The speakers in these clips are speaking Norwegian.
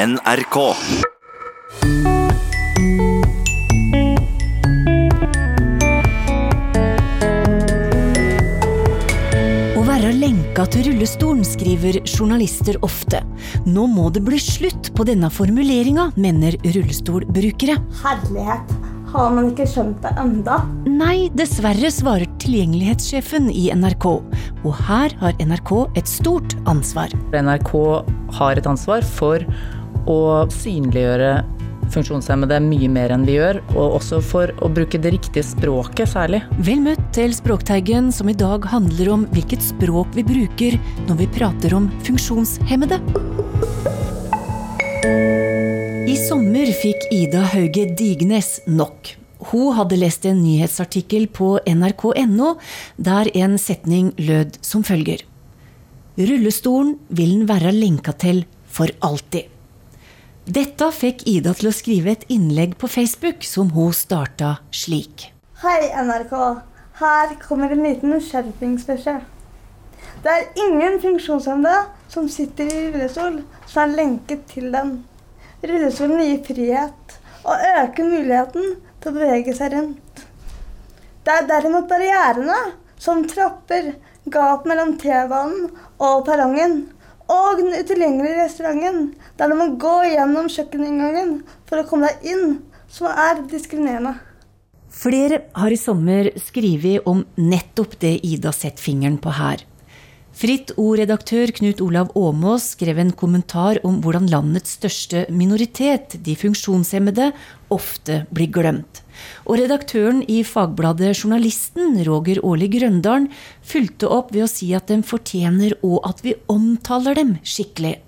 NRK. Å være lenka til rullestolen, skriver journalister ofte. Nå må det bli slutt på denne formuleringa, mener rullestolbrukere. Herlighet, har man ikke skjønt det enda? Nei, dessverre, svarer tilgjengelighetssjefen i NRK. Og her har NRK et stort ansvar. NRK har et ansvar for å synliggjøre funksjonshemmede mye mer enn vi gjør, og også for å bruke det riktige språket særlig. Vel møtt til Språkteigen, som i dag handler om hvilket språk vi bruker når vi prater om funksjonshemmede. I sommer fikk Ida Hauge Dignes nok. Hun hadde lest en nyhetsartikkel på nrk.no der en setning lød som følger. Rullestolen vil den være lenka til for alltid. Dette fikk Ida til å skrive et innlegg på Facebook som hun starta slik. Hei, NRK. Her kommer en liten skjerpingsbeskjed. Det er ingen funksjonshemmede som sitter i rullestol som er lenket til den. Rullestolen gir frihet og øker muligheten til å bevege seg rundt. Det er derimot barrierene, som trapper, gap mellom T-banen og perrongen, og den utilgjengelige restauranten, der du må gå gjennom kjøkkeninngangen for å komme deg inn, som er diskriminerende. Flere har i sommer skrevet om nettopp det Ida setter fingeren på her. Fritt Ord-redaktør Knut Olav Åmås skrev en kommentar om hvordan landets største minoritet, de funksjonshemmede, ofte blir glemt. Og redaktøren i fagbladet Journalisten, Roger Aarli Grøndalen, fulgte opp ved å si at de fortjener og at vi omtaler dem skikkelig.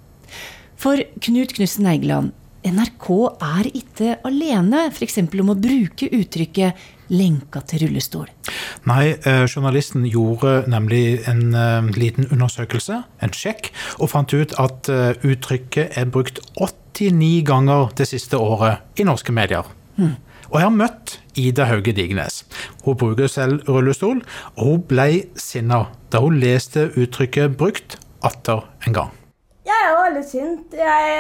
For Knut Knussen Eigeland, NRK er ikke alene f.eks. om å bruke uttrykket 'lenka til rullestol'. Nei, eh, journalisten gjorde nemlig en eh, liten undersøkelse, en sjekk, og fant ut at eh, uttrykket er brukt 89 ganger det siste året i norske medier. Og jeg har møtt Ida Hauge Dignes. Hun bruker selv rullestol, og hun ble sinna da hun leste uttrykket brukt atter en gang. Er jo veldig sint. Jeg,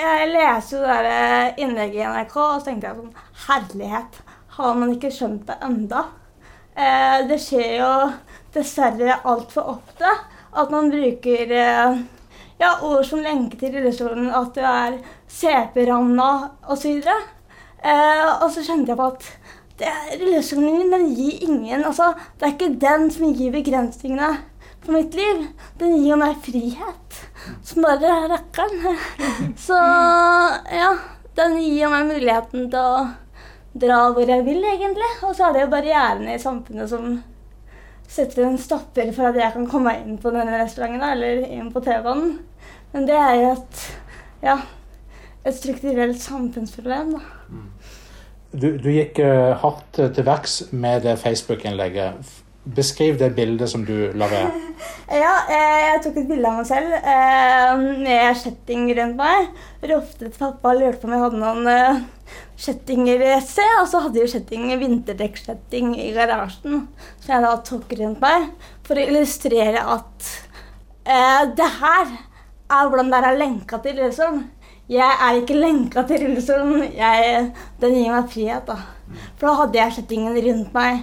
jeg leser jo det innlegget i NRK, og så tenkte jeg sånn Herlighet, har man ikke skjønt det enda? Eh, det skjer jo dessverre altfor ofte at man bruker eh, ja, ord som lenke til rullestolen, at du er CP-ranna osv. Eh, og så kjente jeg på at det, rullestolen min den gir ingen altså, Det er ikke den som gir begrensningene på mitt liv. Den gir meg frihet. Som bare rakkeren. Så ja, den gir meg muligheten til å dra hvor jeg vil, egentlig. Og så er det jo barrierene i samfunnet som setter en stopper for at jeg kan komme inn på denne restauranten eller inn på T-banen. Men det er jo et, ja, et strukturelt samfunnsproblem, da. Du, du gikk uh, hardt til verks med det Facebook-innlegget. Beskriv det bildet som du la ved. Ja, eh, jeg tok et bilde av meg selv eh, med kjetting rundt meg. Ropte til pappa og lurte på om jeg hadde noen eh, kjettinger i se. Og så hadde jeg kjetting, vinterdekkskjetting i garasjen som jeg da tok rundt meg for å illustrere at eh, det her er hvordan det er lenka til rullestolen. Jeg er ikke lenka til rullestolen. Den gir meg frihet, da. For da hadde jeg kjettingen rundt meg,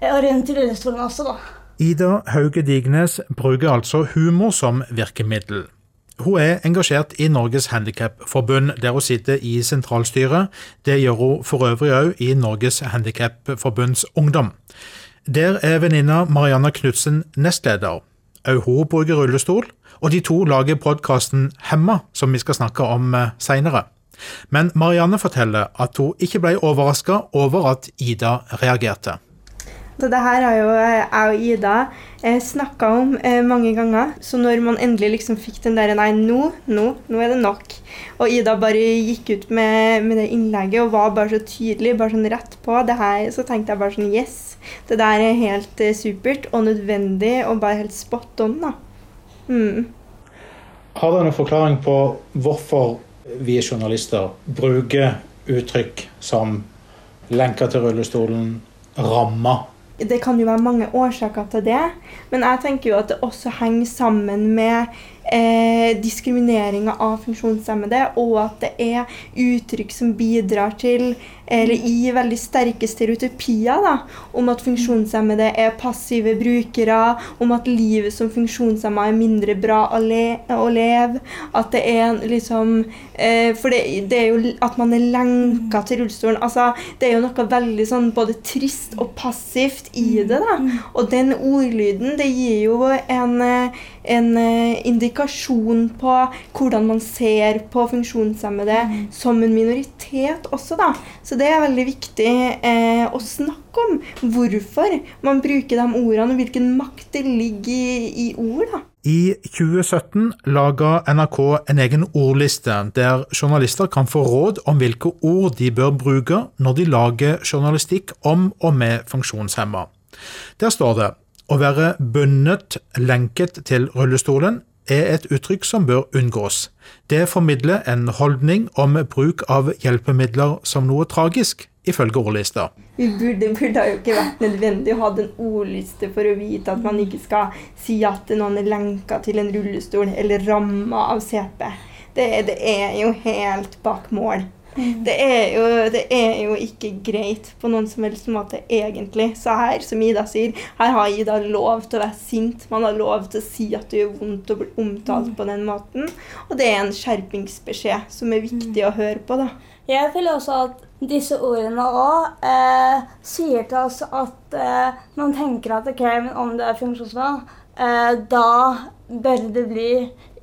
eh, rullestolen også, da. Ida Hauge Dignes bruker altså humor som virkemiddel. Hun er engasjert i Norges Handikapforbund, der hun sitter i sentralstyret. Det gjør hun for øvrig òg i Norges Handikapforbunds Ungdom. Der er venninna Marianne Knutsen nestleder. Òg hun bruker rullestol, og de to lager podkasten Hemma, som vi skal snakke om seinere. Men Marianne forteller at hun ikke ble overraska over at Ida reagerte. Så det her har jo jeg og Ida eh, snakka om eh, mange ganger. Så når man endelig liksom fikk den der Nei, nå, nå, nå er det nok. Og Ida bare gikk ut med, med det innlegget og var bare så tydelig, bare sånn rett på. det her, Så tenkte jeg bare sånn Yes, det der er helt eh, supert og nødvendig og bare helt spot on, da. Mm. Har dere noen forklaring på hvorfor vi journalister bruker uttrykk som lenker til rullestolen, ramma? Det kan jo være mange årsaker til det, men jeg tenker jo at det også henger sammen med eh, diskrimineringa av funksjonshemmede, og at det er uttrykk som bidrar til eller i veldig sterke stereotypier da, om at funksjonshemmede er passive brukere, om at livet som funksjonshemma er mindre bra å, le å leve. At det er liksom eh, For det, det, er jo at man er lenka til rullestolen. altså Det er jo noe veldig sånn både trist og passivt i det. da, Og den ordlyden det gir jo en eh, en eh, indikasjon på hvordan man ser på funksjonshemmede mm. som en minoritet også. Da. Så det er veldig viktig eh, å snakke om hvorfor man bruker de ordene, og hvilken makt det ligger i, i ord. da. I 2017 laga NRK en egen ordliste der journalister kan få råd om hvilke ord de bør bruke når de lager journalistikk om og med funksjonshemma. Der står det å være bundet, lenket til rullestolen, er et uttrykk som bør unngås. Det formidler en holdning om bruk av hjelpemidler som noe tragisk, ifølge ordlista. Det burde, burde jo ikke vært nødvendig å ha den ordliste for å vite at man ikke skal si at noen er lenka til en rullestol eller ramma av CP. Det, det er jo helt bak mål. Det er, jo, det er, jo, ikke greit på noen som helst måte, egentlig. Så her, som Ida sier, her har Ida lov til å være sint. Man har lov til å si at det gjør vondt å bli omtalt på den måten. Og det er en skjerpingsbeskjed som er viktig å høre på, da. Jeg føler også at disse ordene òg eh, sier til oss at eh, man tenker at ok, men om det er funksjonsnivå, eh, da bør det bli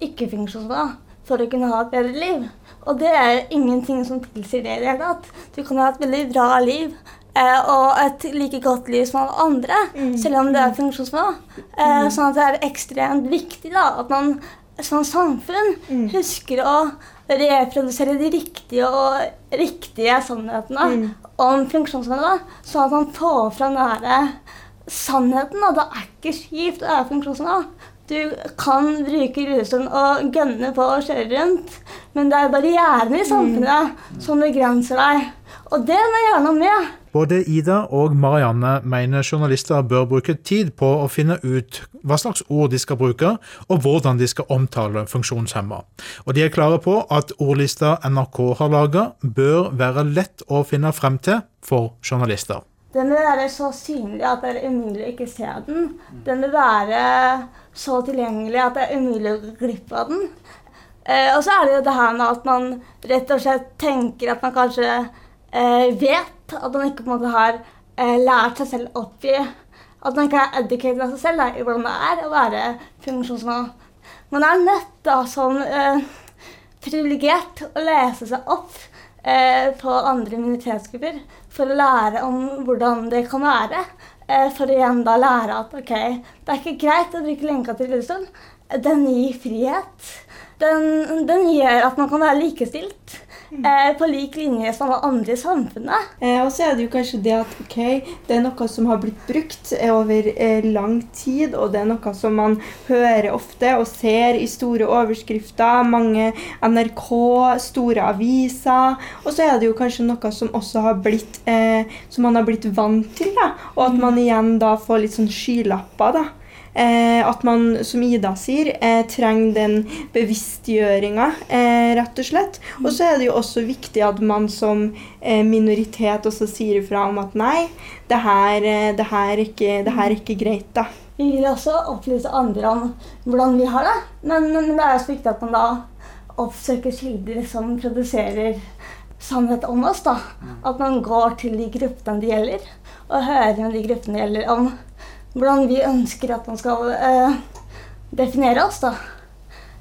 ikke-funksjonsnivå for å kunne ha et bedre liv. Og det er ingenting som tilsier det i det hele tatt. Du kan ha et veldig bra liv eh, og et like godt liv som alle andre, mm. selv om det er funksjonsnivå. Eh, mm. Sånn at det er ekstremt viktig da, at man som samfunn mm. husker å reprodusere de riktige og riktige sannhetene mm. om funksjonsnivå, sånn at man får fram den sannheten. Og det er ikke kjipt å være funksjonsnivå. Du kan bruke rullestolen og gønne på å kjøre rundt, men det er barrierene i samfunnet mm. som begrenser deg. Og det må jeg gjøre noe med. Både Ida og Marianne mener journalister bør bruke tid på å finne ut hva slags ord de skal bruke, og hvordan de skal omtale funksjonshemma. Og de er klare på at ordlista NRK har laga, bør være lett å finne frem til for journalister. Den vil være så synlig at det er umulig å ikke se den. Den vil være så tilgjengelig at det er umulig å gå glipp av den. Eh, og så er det jo det her med at man rett og slett tenker at man kanskje eh, vet at man ikke på en måte har eh, lært seg selv opp i At man ikke er educated av seg selv da, i hvordan det er å være funksjonsmann. Man er nødt da som eh, privilegert å lese seg opp eh, på andre minoritetsgrupper for å lære om hvordan det kan være. Eh, for å igjen da lære at ok, det er ikke greit å bruke lenka til rullestol. Den gir frihet. Den, den gjør at man kan være likestilt. Eh, på lik linje som andre i samfunnet. Eh, og så er det jo kanskje det at ok, det er noe som har blitt brukt eh, over lang tid, og det er noe som man hører ofte og ser i store overskrifter. Mange NRK, store aviser. Og så er det jo kanskje noe som også har blitt eh, Som man har blitt vant til, da. Og at man igjen da får litt sånn skylapper, da. Eh, at man, som Ida sier, eh, trenger den bevisstgjøringa, eh, rett og slett. Og så er det jo også viktig at man som eh, minoritet også sier ifra om at nei, det her, det her, er, ikke, det her er ikke greit, da. Vi vil også opplyse andre om hvordan vi har det, men, men det er også viktig at man da oppsøker kilder som produserer sannhet om oss. da. At man går til de gruppene det gjelder, og hører med de gruppene det gjelder om hvordan vi ønsker at man skal eh, definere oss. da.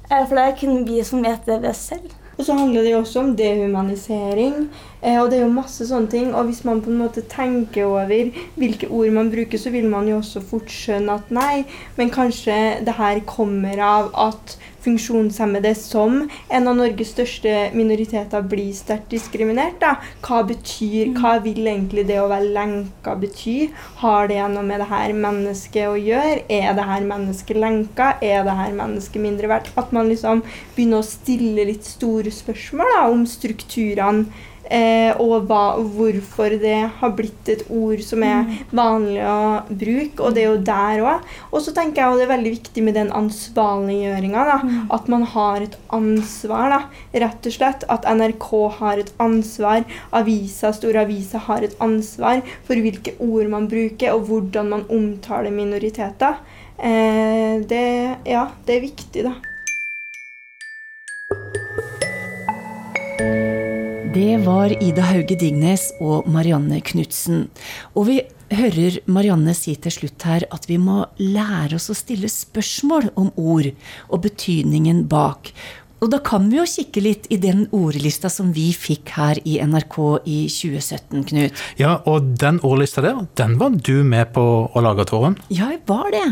Eh, for det er kun vi som vet det best selv. Og så handler det jo også om dehumanisering. Eh, og det er jo masse sånne ting. Og hvis man på en måte tenker over hvilke ord man bruker, så vil man jo også fort skjønne at nei, men kanskje det her kommer av at funksjonshemmede som en av Norges største minoriteter blir sterkt diskriminert. Da. Hva betyr, hva vil egentlig det å være lenka bety? Har det noe med det her mennesket å gjøre? Er det her mennesket lenka? Er det her mennesket mindre verdt? At man liksom begynner å stille litt store spørsmål da, om strukturene Eh, og hva, hvorfor det har blitt et ord som er vanlig å bruke. Og det er jo der òg. Og så tenker jeg det er veldig viktig med den ansvarliggjøringa. At man har et ansvar, da, rett og slett. At NRK har et ansvar. Avisa, store aviser har et ansvar for hvilke ord man bruker, og hvordan man omtaler minoriteter. Eh, det, ja, det er viktig, da. Det var Ida Hauge Dignes og Marianne Knutsen. Og vi hører Marianne si til slutt her at vi må lære oss å stille spørsmål om ord og betydningen bak. Og da kan vi jo kikke litt i den ordlista som vi fikk her i NRK i 2017, Knut. Ja, og den ordlista der, den var du med på å lage, Tåren? Ja, jeg var det.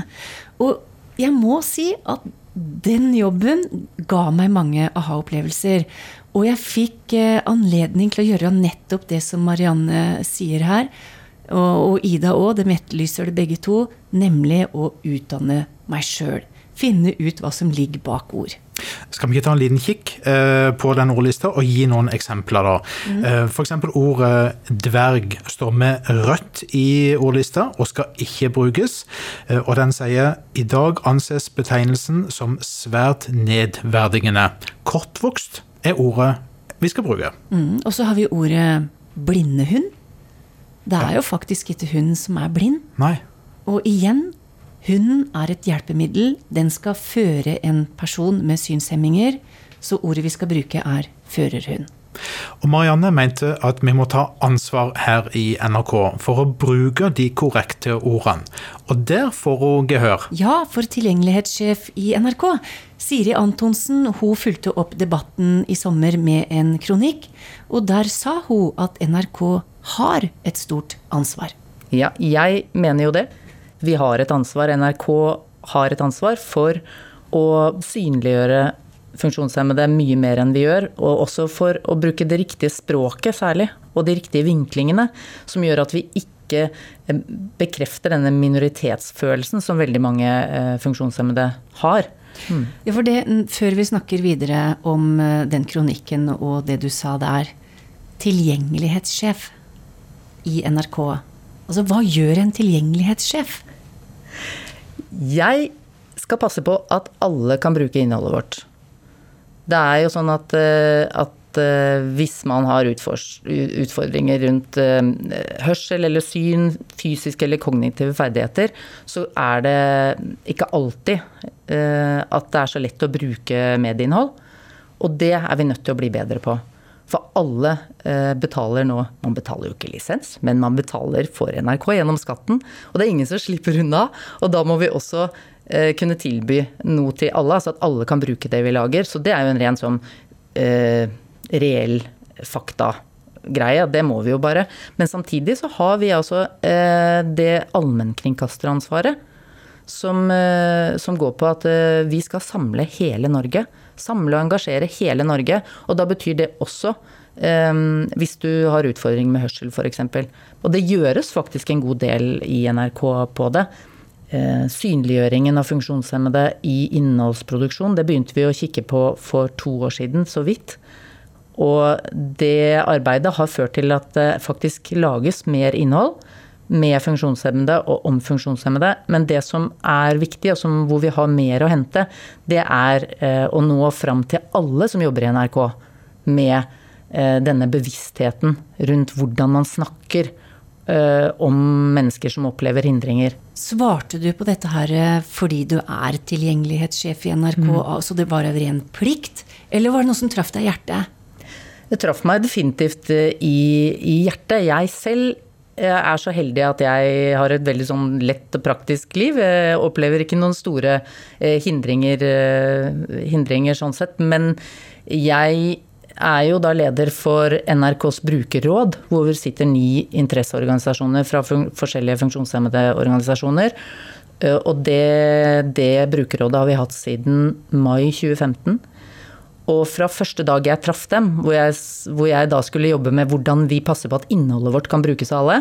Og jeg må si at den jobben ga meg mange aha-opplevelser. Og jeg fikk eh, anledning til å gjøre nettopp det som Marianne sier her. Og, og Ida òg, dem etterlyser det begge to, nemlig å utdanne meg sjøl. Finne ut hva som ligger bak ord. Skal vi ikke ta en liten kikk eh, på den ordlista og gi noen eksempler, da? Mm. Eh, F.eks. ordet dverg står med rødt i ordlista og skal ikke brukes. Og den sier i dag anses betegnelsen som svært nedverdigende. Kortvokst er ordet vi skal bruke. Mm, og så har vi ordet blindehund. Det er jo faktisk ikke hunden som er blind. Nei. Og igjen, hunden er et hjelpemiddel. Den skal føre en person med synshemminger. Så ordet vi skal bruke, er førerhund. Og Marianne mente at vi må ta ansvar her i NRK for å bruke de korrekte ordene. Og der får hun gehør. Ja, for tilgjengelighetssjef i NRK, Siri Antonsen, hun fulgte opp debatten i sommer med en kronikk. Og der sa hun at NRK har et stort ansvar. Ja, jeg mener jo det. Vi har et ansvar. NRK har et ansvar for å synliggjøre funksjonshemmede mye mer enn vi gjør. Og også for å bruke det riktige språket særlig, og de riktige vinklingene, som gjør at vi ikke eh, bekrefter denne minoritetsfølelsen som veldig mange eh, funksjonshemmede har. Mm. Ja, for det, Før vi snakker videre om eh, den kronikken og det du sa der. Tilgjengelighetssjef i NRK. Altså, hva gjør en tilgjengelighetssjef? Jeg skal passe på at alle kan bruke innholdet vårt. Det er jo sånn at, eh, at eh, hvis man har utfordringer rundt eh, hørsel eller syn, fysiske eller kognitive ferdigheter, så er det ikke alltid at det er så lett å bruke medieinnhold. Og det er vi nødt til å bli bedre på. For alle betaler nå Man betaler jo ikke lisens, men man betaler for NRK gjennom skatten. Og det er ingen som slipper unna. Og da må vi også kunne tilby noe til alle, altså at alle kan bruke det vi lager. Så det er jo en ren sånn eh, reell faktagreie. Det må vi jo bare. Men samtidig så har vi altså eh, det allmennkringkasteransvaret. Som, eh, som, går på at eh, vi skal samle hele Norge. Samle og engasjere hele Norge. Og da betyr det også um, hvis du har utfordringer med hørsel f.eks. Og det gjøres faktisk en god del i NRK på det. Eh, synliggjøringen av funksjonshemmede i innholdsproduksjon. Det begynte vi å kikke på for to år siden, så vidt. Og det arbeidet har ført til at det faktisk lages mer innhold med funksjonshemmede og om funksjonshemmede. Men det som er viktig, og som, hvor vi har mer å hente, det er eh, å nå fram til alle som jobber i NRK med eh, denne bevisstheten rundt hvordan man snakker om mennesker som opplever hindringer. Svarte du på dette her eh, fordi du er tilgjengelighetssjef i NRK, mm. så det var av ren plikt, eller var det noe som traff deg i hjertet? Det traff meg definitivt eh, i, i hjertet. Jeg selv er så heldig at jeg har et veldig sånn lett og praktisk liv. Jeg opplever ikke noen store hindringer, hindringer sånn sett. Men jeg er jo da leder for NRKs brukerråd, hvor vi sitter ni interesseorganisasjoner fra forskjellige funksjonshemmede organisasjoner. Eh, og det, det brukerrådet har vi hatt siden mai 2015. Og fra første dag jeg traff dem, hvor jeg, hvor jeg, da skulle jobbe med hvordan vi passer på at innholdet vårt kan brukes av alle,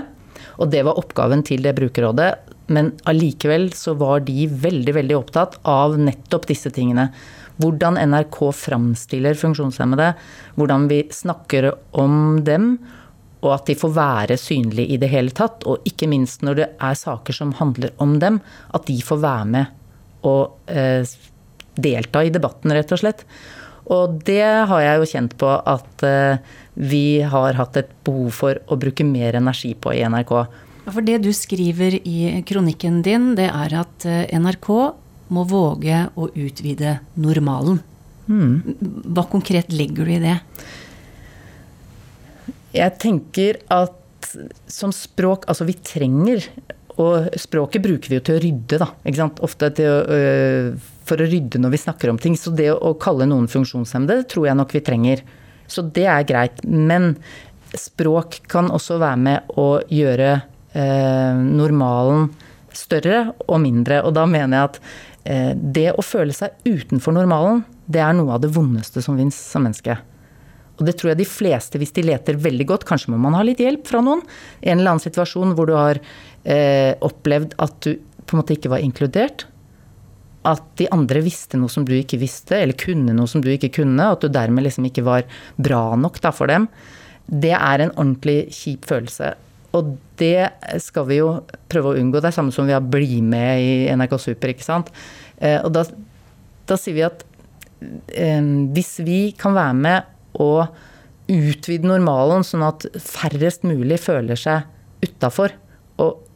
og det var oppgaven til det brukerrådet, men allikevel så var de veldig, veldig opptatt av nettopp disse tingene. Hvordan NRK framstiller funksjonshemmede, hvordan vi snakker om dem, og at de får være synlige i det hele tatt. Og ikke minst når det er saker som handler om dem, at de får være med og eh, delta i debatten, rett og slett. Og det har jeg jo kjent på at eh, vi har hatt et behov for å bruke mer energi på i NRK. For det du skriver i kronikken din, det er at eh, NRK må våge å utvide normalen. Mm. Hva konkret legger du i det? Jeg tenker at som språk Altså, vi trenger Og språket bruker vi jo til å rydde, da. Ikke sant? Ofte å, øh, for å rydde når vi snakker om ting. Så det å kalle noen funksjonshemmede, tror jeg nok vi trenger. Så det er greit. Men språk kan også være med å gjøre eh, normalen større og mindre. Og da mener jeg at det å føle seg utenfor normalen, det er noe av det vondeste som fins som menneske. Og det tror jeg de fleste, hvis de leter veldig godt, kanskje må man ha litt hjelp fra noen. En eller annen situasjon hvor du har eh, opplevd at du på en måte ikke var inkludert. At de andre visste noe som du ikke visste, eller kunne noe som du ikke kunne. At du dermed liksom ikke var bra nok da, for dem. Det er en ordentlig kjip følelse. Og det skal vi jo prøve å unngå. Det er samme som vi har Bli med i NRK Super, ikke sant. Eh, og da, da sier vi at eh, hvis vi kan være med og utvide normalen, sånn at færrest mulig føler seg utafor og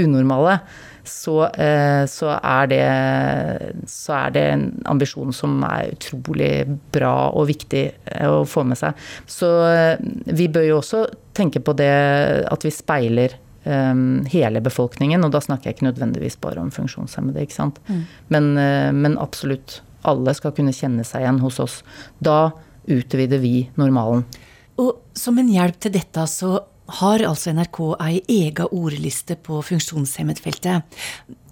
unormale, så, eh, så, er det, så er det en ambisjon som er utrolig bra og viktig eh, å få med seg. Så eh, vi bør jo også tenke på det at vi speiler hele befolkningen, og da snakker jeg ikke nødvendigvis bare om funksjonshemmede, ikke sant. Mm. Men, men absolutt alle skal kunne kjenne seg igjen hos oss. Da utvider vi normalen. Og som en hjelp til dette så har altså NRK ei ega ordliste på funksjonshemmet-feltet.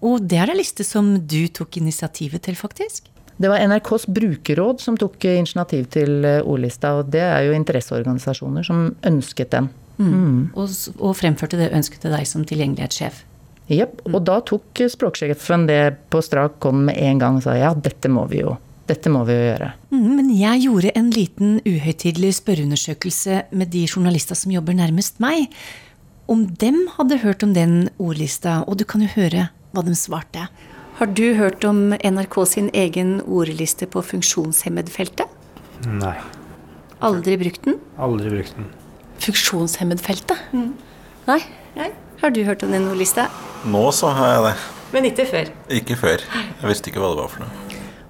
Og det er en liste som du tok initiativet til, faktisk? Det var NRKs brukerråd som tok initiativ til eh, ordlista, og det er jo interesseorganisasjoner som ønsket den. Mm. Mm. Og, og, fremførte det ønsket til deg som tilgjengelighetssjef? Jepp. Og da tok språksjefen det på strak hånd med en gang og sa ja, dette må vi jo dette må vi jo gjøre. Mm, men jeg gjorde en liten uhøytidelig spørreundersøkelse med de journalister som jobber nærmest meg. Om dem hadde hørt om den ordlista, og du kan jo høre hva de svarte. Har du hørt om NRK sin egen ordliste på funksjonshemmedfeltet? Nei. Aldri brukt den? Aldri brukt den. Funksjonshemmedfeltet? Mm. Nei. Nei. Har du hørt om den ordlista? Nå så har jeg det. Men ikke før? Ikke før. Jeg visste ikke hva det var for noe.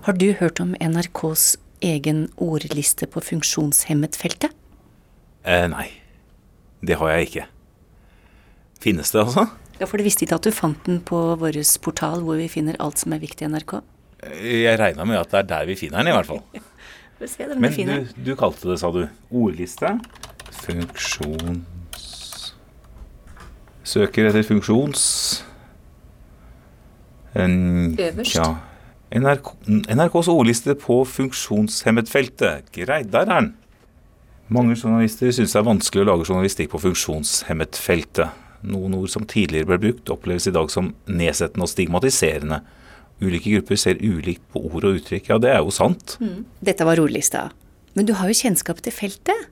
Har du hørt om NRKs egen ordliste på funksjonshemmet-feltet? Eh, nei. Det har jeg ikke. Finnes det, altså? Ja, For du visste ikke at du fant den på vår portal, hvor vi finner alt som er viktig i NRK? Jeg regna med at det er der vi finner den, i hvert fall. Men du, du, kalte det, sa du, ordliste? Funksjons... Søker etter funksjons... En, Øverst? Ja, NRK, NRKs ordliste på funksjonshemmet-feltet. Greit, der er den. Mange journalister syns det er vanskelig å lage journalistikk på funksjonshemmet-feltet. Noen ord som tidligere ble brukt, oppleves i dag som nedsettende og stigmatiserende. Ulike grupper ser ulikt på ord og uttrykk. Ja, det er jo sant. Mm. Dette var ordlista. Men du har jo kjennskap til feltet.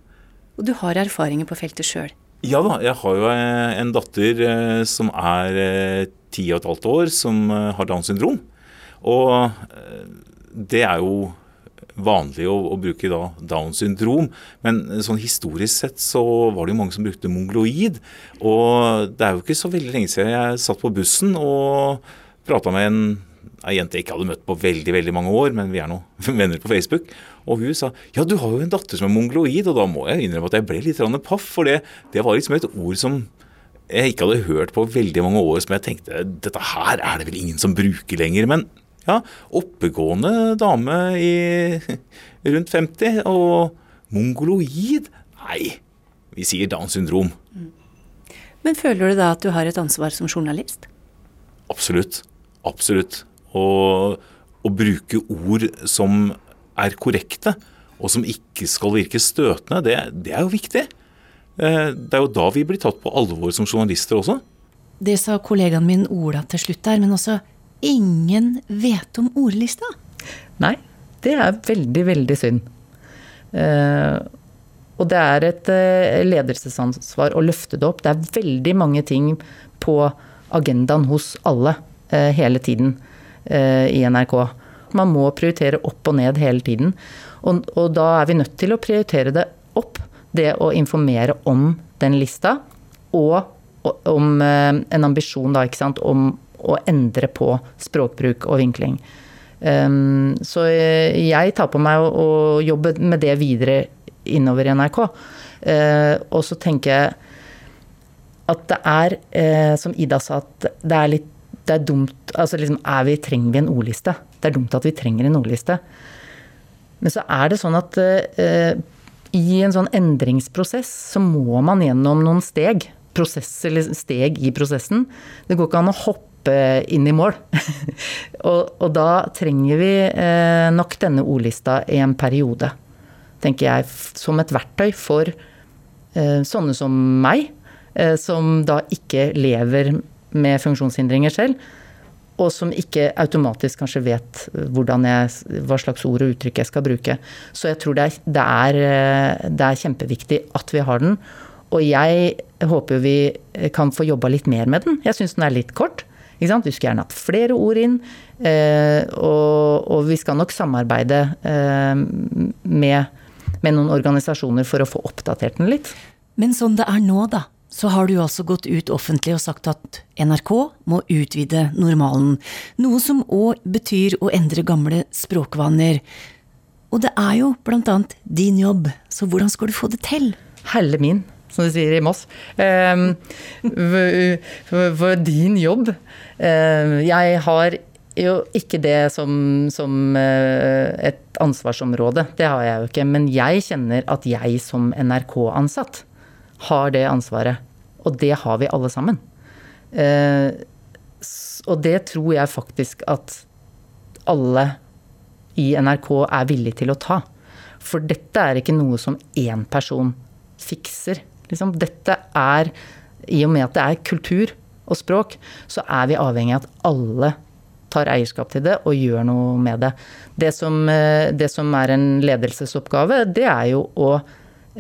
Og du har erfaringer på feltet sjøl. Ja da, jeg har jo eh, en datter eh, som er eh, ti og et halvt år, som har Downs syndrom. Og eh, det er jo vanlig å, å bruke da Downs syndrom, men sånn historisk sett så var det jo mange som brukte mongloid. Og det er jo ikke så veldig lenge siden jeg satt på bussen og prata med en ei jente jeg ikke hadde møtt på veldig veldig mange år, men vi er nå venner på Facebook. Og hun sa ja, du har jo en datter som er mongloid, og da må jeg innrømme at jeg ble litt paff. For det, det var liksom et ord som jeg ikke hadde hørt på veldig mange år, som jeg tenkte dette her er det vel ingen som bruker lenger. Men ja, oppegående dame i rundt 50. Og mongoloid? Nei, vi sier Downs syndrom. Men føler du da at du har et ansvar som journalist? Absolutt. Absolutt. Og å bruke ord som er korrekte, og som ikke skal virke støtende, det, det er jo viktig. Eh, det er jo da vi blir tatt på alvor som journalister også. Det sa kollegaen min Ola til slutt der, men også ingen vet om ordlista? Nei, Det er veldig, veldig synd. Eh, og det er et eh, ledelsesansvar å løfte det opp. Det er veldig mange ting på agendaen hos alle eh, hele tiden eh, i NRK. Man må prioritere opp og ned hele tiden. Og, og da er vi nødt til å prioritere det opp. Det å informere om den lista, og om en ambisjon da, ikke sant, om å endre på språkbruk og vinkling. Um, så jeg tar på meg å, jobbe med det videre innover i NRK. Uh, og så tenker jeg at det er, uh, som Ida sa, at det er litt det er dumt altså liksom, er vi, Trenger vi en ordliste? Det er dumt at vi trenger en ordliste. Men så er det sånn at uh, i en sånn endringsprosess så må man gjennom noen steg. Prosess, eller steg i prosessen. Det går ikke an å hoppe inn i mål. og, og, da trenger vi eh, nok denne ordlista i en periode tenker jeg, som et verktøy for eh, sånne som meg, eh, som da ikke lever med funksjonshindringer selv. Og som ikke automatisk kanskje vet jeg, hva slags ord og uttrykk jeg skal bruke. Så jeg tror det er, det, er, eh, det er, kjempeviktig at vi har den. Og jeg håper vi kan få jobba litt mer med den. Jeg syns den er litt kort. Vi skulle gjerne hatt flere ord inn. Og, og vi skal nok samarbeide med med noen organisasjoner for å få oppdatert den litt. Men sånn det er nå, da, så har du altså gått ut offentlig og sagt at NRK må utvide normalen. Noe som òg betyr å endre gamle språkvaner. Og det er jo blant annet din jobb, så hvordan skal du få det til? Helle min, som de sier i Moss. For, for, din jobb. Uh, jeg har jo ikke det som, som, eh, et ansvarsområde, det har jeg jo ikke. Men jeg kjenner at jeg som NRK-ansatt har det ansvaret. Og det har vi alle sammen. Eh, og det tror jeg faktisk at alle i NRK er villige til å ta. For dette er ikke noe som én person fikser. Liksom, dette er I og med at det er kultur og språk, så er vi avhengig av at alle tar eierskap til det og gjør noe med det. Det som, eh, det som er en ledelsesoppgave, det er jo å,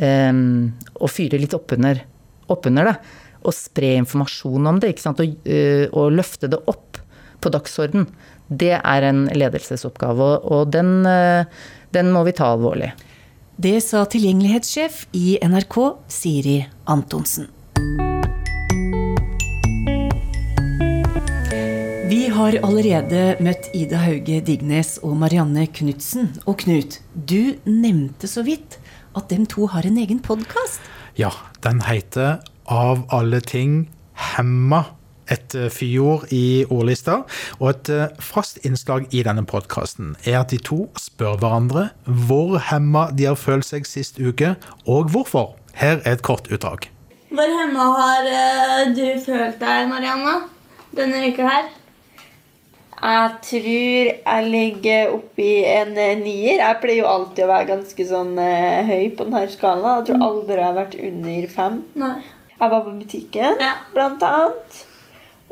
um, å fyre litt oppunder opp det. Og spre informasjon om det? Og, uh, og løfte det opp på dagsorden. Det er en ledelsesoppgave, og den, uh, den må vi ta alvorlig. Det sa tilgjengelighetssjef i NRK, Siri Antonsen. Vi har allerede møtt Ida Hauge Dignes og Marianne Knutsen. Og Knut, du nevnte så vidt at dem to har en egen podkast? Ja, den heter Av alle ting hemma. Et eh, fyord i ordlista. Og et eh, fast innslag i denne podkasten er at de to spør hverandre hvor hemma de har følt seg sist uke, og hvorfor. Her er et kort utdrag. Hvor hemma har uh, du følt deg, Marianne, denne uka her? Jeg tror jeg ligger oppi en eh, nier. Jeg pleier jo alltid å være ganske sånn høy på denne skalaen. Jeg tror aldri jeg har vært under fem. Nei. Jeg var på butikken, ja. blant annet.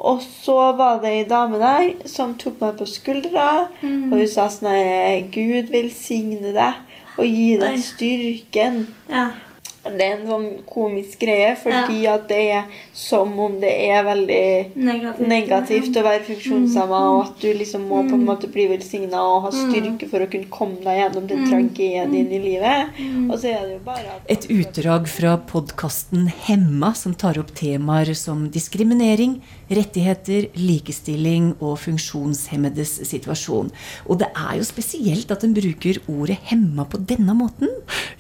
Og så var det ei dame der som tok meg på skuldra, mm. og hun sa sånn Gud velsigne deg og gi deg styrken. Ja det er en sånn komisk greie, fordi ja. at det er som om det er veldig negativt, negativt å være funksjonshemma, mm. og at du liksom må på en mm. måte bli velsigna og ha mm. styrke for å kunne komme deg gjennom den mm. tragedien i livet. Og så er det jo bare at Et utdrag fra podkasten Hemma, som tar opp temaer som diskriminering, rettigheter, likestilling og funksjonshemmedes situasjon. Og det er jo spesielt at en bruker ordet 'hemma' på denne måten.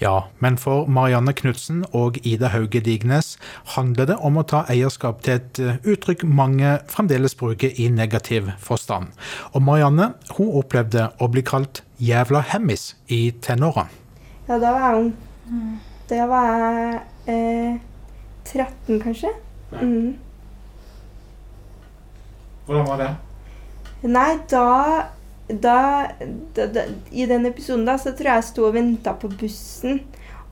Ja, men for Marianne Knut Knutsen og Ida Hauge Dignes handler det om å ta eierskap til et eh, uttrykk mange fremdeles bruker i negativ forstand. Og Marianne hun opplevde å bli kalt 'jævla hemmis' i tenåra. Ja, da var jeg ung. Da var jeg eh, 13, kanskje. Mm. Hvordan var det? Nei, da, da, da, da I den episoden da, så tror jeg jeg sto og venta på bussen.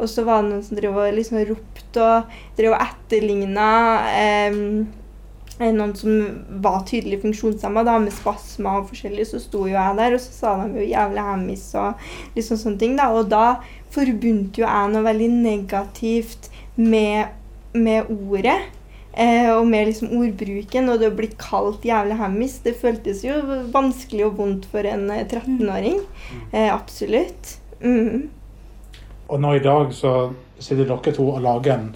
Og så var det noen som drev og liksom ropte og drev og etterligna eh, eh, noen som var tydelig funksjonshemma, da, med spasmer og forskjellig, så sto jo jeg der, og så sa de jo 'jævlig hemmis' og liksom sånne ting. da, Og da forbundte jo jeg noe veldig negativt med, med ordet. Eh, og med liksom ordbruken, og det å bli kalt jævlig hammis. det føltes jo vanskelig og vondt for en 13-åring. Eh, absolutt. Mm. Og nå i dag så sitter dere to og lager en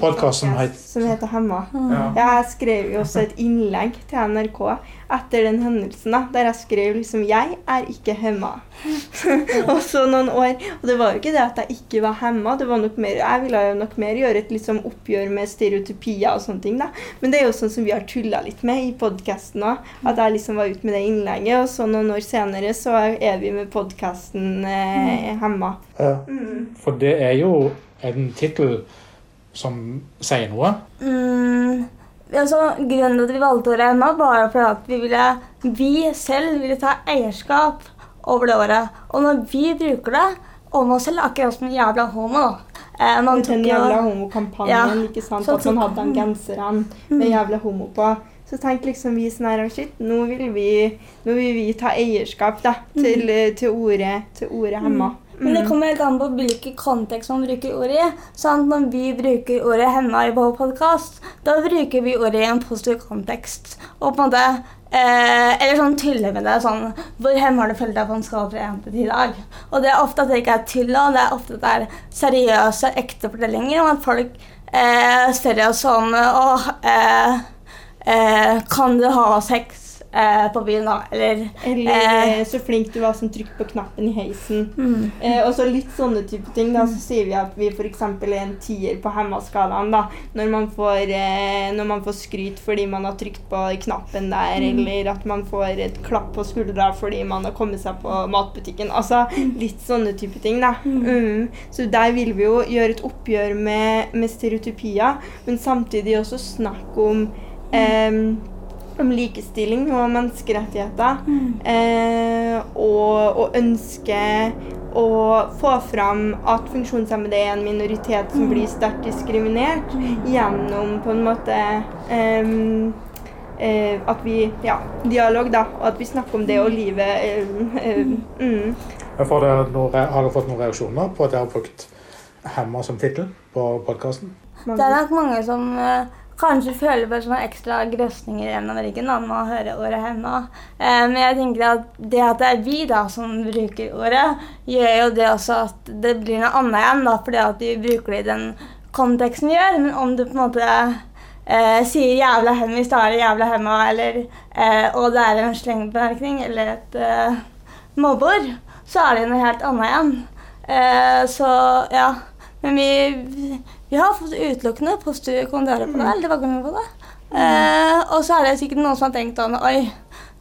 podkast som heter Som heter Hemma. ja. Jeg skrev jo også et innlegg til NRK etter den hendelsen, da, der jeg skrev liksom 'Jeg er ikke hemma'. og så noen år Og det var jo ikke det at jeg ikke var hemma, det var nok mer, jeg ville jo nok mer gjøre et liksom oppgjør med stereotypier og sånne ting. da. Men det er jo sånn som vi har tulla litt med i podkasten òg. At jeg liksom var ute med det innlegget, og så noen år senere så er vi med podkasten eh, 'Hemma'. Ja. For det er jo en tittel som sier noe. Mm, altså, grunnen til at vi valgte året Emma, var fordi at vi, ville, vi selv ville ta eierskap over det året. Og når vi bruker det om oss selv, akkurat som en jævla homo da. Eh, man den jævla homokampanjen, Ja, ikke sant? At man hadde de genserne med jævla homo på. Så tenk liksom vi sånn her, shit, nå vil vi, nå vil vi ta eierskap da, til, til ordet, til ordet hemma. Men det kommer helt an på hvilken kontekst man bruker ordet i. Sånn, når vi bruker ordet 'hemma' i vår podkast, da bruker vi ordet i en positiv kontekst. Og på en måte eh, Eller sånn tuller med det. sånn, Hvor hemma har du følt deg på en skala fra 1 til 10 i dag? Og det er ofte at det ikke er tull, og det er ofte at det er seriøse, ekte fortellinger om at folk eh, spør oss sånn 'Å, eh, eh, kan du ha sex eh, på byen, da? Eller Eller Eh. eh, så flink du var som trykket på knappen i heisen. mm. Eh, og så litt sånne type ting. da, Så sier vi at vi f.eks. er en tier på hemmaskalaen. da, når man, får, eh, når man får skryt fordi man har trykt på knappen der, eller at man får et klapp på skuldra fordi man har kommet seg på matbutikken. Altså litt sånne type ting. da. Mm. Så der vil vi jo gjøre et oppgjør med, med stereotypier, men samtidig også snakke om em, om likestilling og menneskerettigheter. Eh, og, og ønske å få fram at funksjonshemmede er en minoritet som blir sterkt diskriminert gjennom på en måte em, eh, At vi Ja, dialog, da. Og at vi snakker om det og livet. eh, eh, mm. Får dere noe, har dere fått noen reaksjoner på at dere har brukt 'Hemma' som tittel på podkasten? Det er nok mange som eh, kanskje føler på sånne ekstra grøsninger gjennom ryggen når man hører ordet 'hemma'. Eh, men jeg tenker at det at det er vi da som bruker ordet, gjør jo det også at det blir noe annet igjen, da, fordi at vi bruker det i den konteksten vi gjør. Men om du på en måte eh, sier 'jævla hemmis', da er 'jævla hemma', eller eh, 'og det er en slengbemerkning', eller et eh, mobbeord, så er det noe helt annet igjen. Eh, så ja. Men vi, vi har fått utelukkende positive kommentarer på det. eller tilbakemeldinger på det. Eh, og så er det sikkert noen som har tenkt sånn Oi,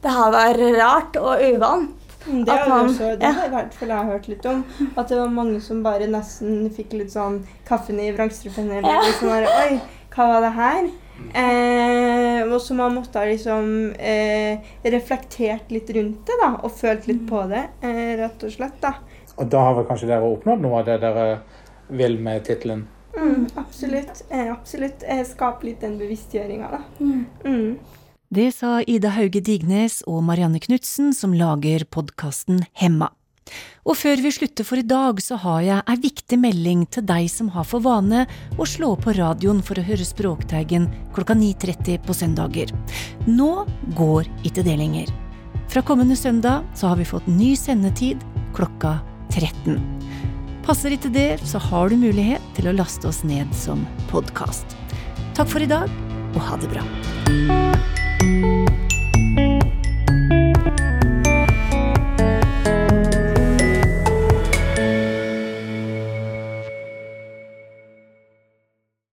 det her var rart og uvant. Det At har, man- også, det ja. har i hvert fall jeg hørt litt om. At det var mange som bare nesten fikk litt sånn kaffen i vrangstrupen. Eller Ja. liksom bare, Oi, hva var det her? Eh, og så man måtte ha liksom eh, reflektert litt rundt det, da. Og følt litt på det, eh, rett og slett. da. Og da har vel kanskje dere oppnådd noe av det dere vil med tittelen? Mm, absolutt. jeg absolutt. Eh, Skape litt den bevisstgjøringa, da. Mm. Det sa Ida Hauge Dignes og Marianne Knutsen, som lager podkasten Hemma. Og før vi slutter for i dag, så har jeg ei viktig melding til deg som har for vane å slå på radioen for å høre Språkteigen klokka 9.30 på søndager. Nå går ikke det lenger. Fra kommende søndag så har vi fått ny sendetid klokka 13. Passer ikke det, så har du mulighet til å laste oss ned som podkast. Takk for i dag, og ha det bra.